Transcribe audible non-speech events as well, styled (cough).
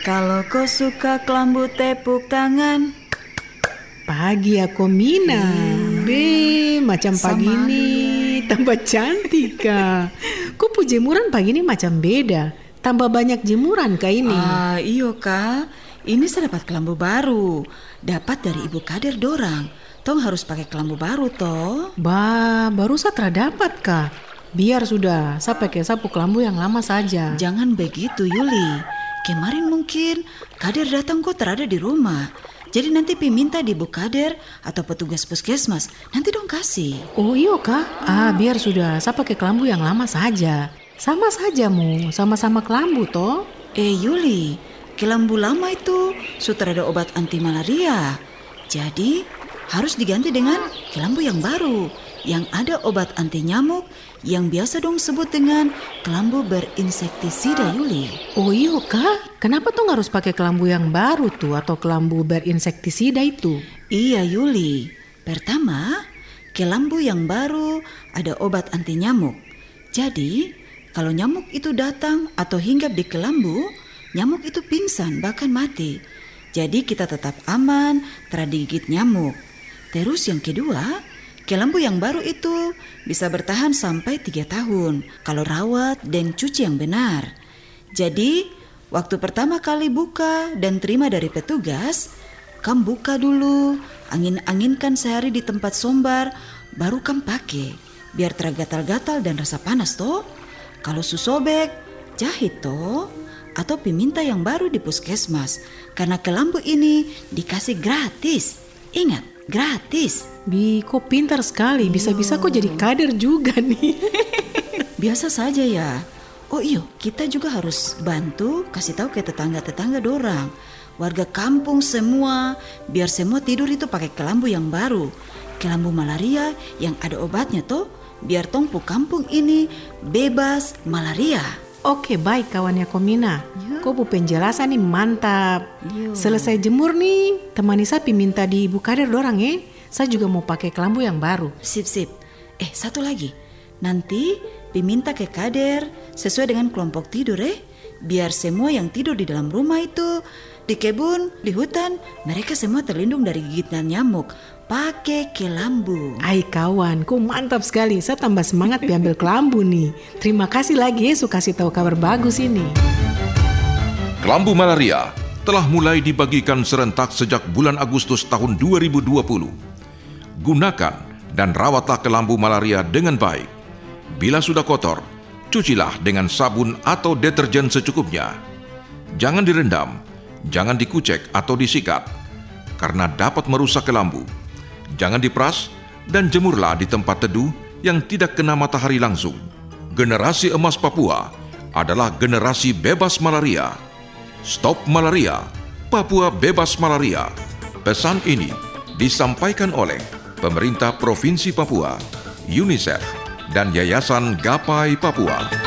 Kalau kau suka kelambu tepuk tangan. Pagi aku Mina. Be, macam pagi Sama ini tambah cantik kak. Kok jemuran pagi ini macam beda. Tambah banyak jemuran kak ini. Ah, iyo kak. Ini saya dapat kelambu baru. Dapat dari ibu kader dorang. Tong harus pakai kelambu baru toh. Bah, baru saya terdapat kak. Biar sudah, saya pakai sapu kelambu yang lama saja. Jangan begitu Yuli. Kemarin mungkin kader datang kok terada di rumah. Jadi nanti Pi minta di ibu kader atau petugas puskesmas. Nanti dong kasih. Oh iyo kak, ah biar sudah, saya pakai kelambu yang lama saja. Sama saja mu, sama-sama kelambu toh. Eh Yuli, kelambu lama itu sudah ada obat anti malaria. Jadi harus diganti dengan kelambu yang baru yang ada obat anti nyamuk yang biasa dong sebut dengan kelambu berinsektisida Yuli. Oh iyo kak, kenapa tuh harus pakai kelambu yang baru tuh atau kelambu berinsektisida itu? Iya Yuli. Pertama, kelambu yang baru ada obat anti nyamuk. Jadi, kalau nyamuk itu datang atau hinggap di kelambu, nyamuk itu pingsan bahkan mati. Jadi kita tetap aman terdigigit nyamuk. Terus yang kedua, kelambu yang baru itu bisa bertahan sampai tiga tahun kalau rawat dan cuci yang benar. Jadi, waktu pertama kali buka dan terima dari petugas, Kam buka dulu, angin-anginkan sehari di tempat sombar, baru kam pakai. Biar tergatal-gatal dan rasa panas toh. Kalau susobek, jahit toh. Atau piminta yang baru di puskesmas. Karena kelambu ini dikasih gratis. Ingat, gratis. Bi, kok pintar sekali, bisa-bisa kok jadi kader juga nih. (laughs) Biasa saja ya. Oh iyo, kita juga harus bantu kasih tahu ke tetangga-tetangga dorang. Warga kampung semua, biar semua tidur itu pakai kelambu yang baru. Kelambu malaria yang ada obatnya toh, biar tongpu kampung ini bebas malaria. Oke, baik kawannya Komina. Kok bu penjelasan nih mantap. Yo. Selesai jemur nih, temani saya minta di ibu kader dorang ya. Saya juga mau pakai kelambu yang baru. Sip sip. Eh satu lagi. Nanti diminta ke kader sesuai dengan kelompok tidur eh. Biar semua yang tidur di dalam rumah itu di kebun, di hutan, mereka semua terlindung dari gigitan nyamuk. Pakai kelambu. Hai kawan, kok mantap sekali. Saya tambah semangat diambil kelambu nih. Terima kasih lagi ya, suka kasih tahu kabar bagus ini. Kelambu malaria telah mulai dibagikan serentak sejak bulan Agustus tahun 2020. Gunakan dan rawatlah kelambu malaria dengan baik. Bila sudah kotor, cucilah dengan sabun atau deterjen secukupnya. Jangan direndam, jangan dikucek atau disikat, karena dapat merusak kelambu. Jangan diperas dan jemurlah di tempat teduh yang tidak kena matahari langsung. Generasi emas Papua adalah generasi bebas malaria. Stop malaria, Papua bebas malaria. Pesan ini disampaikan oleh pemerintah Provinsi Papua, UNICEF, dan Yayasan Gapai Papua.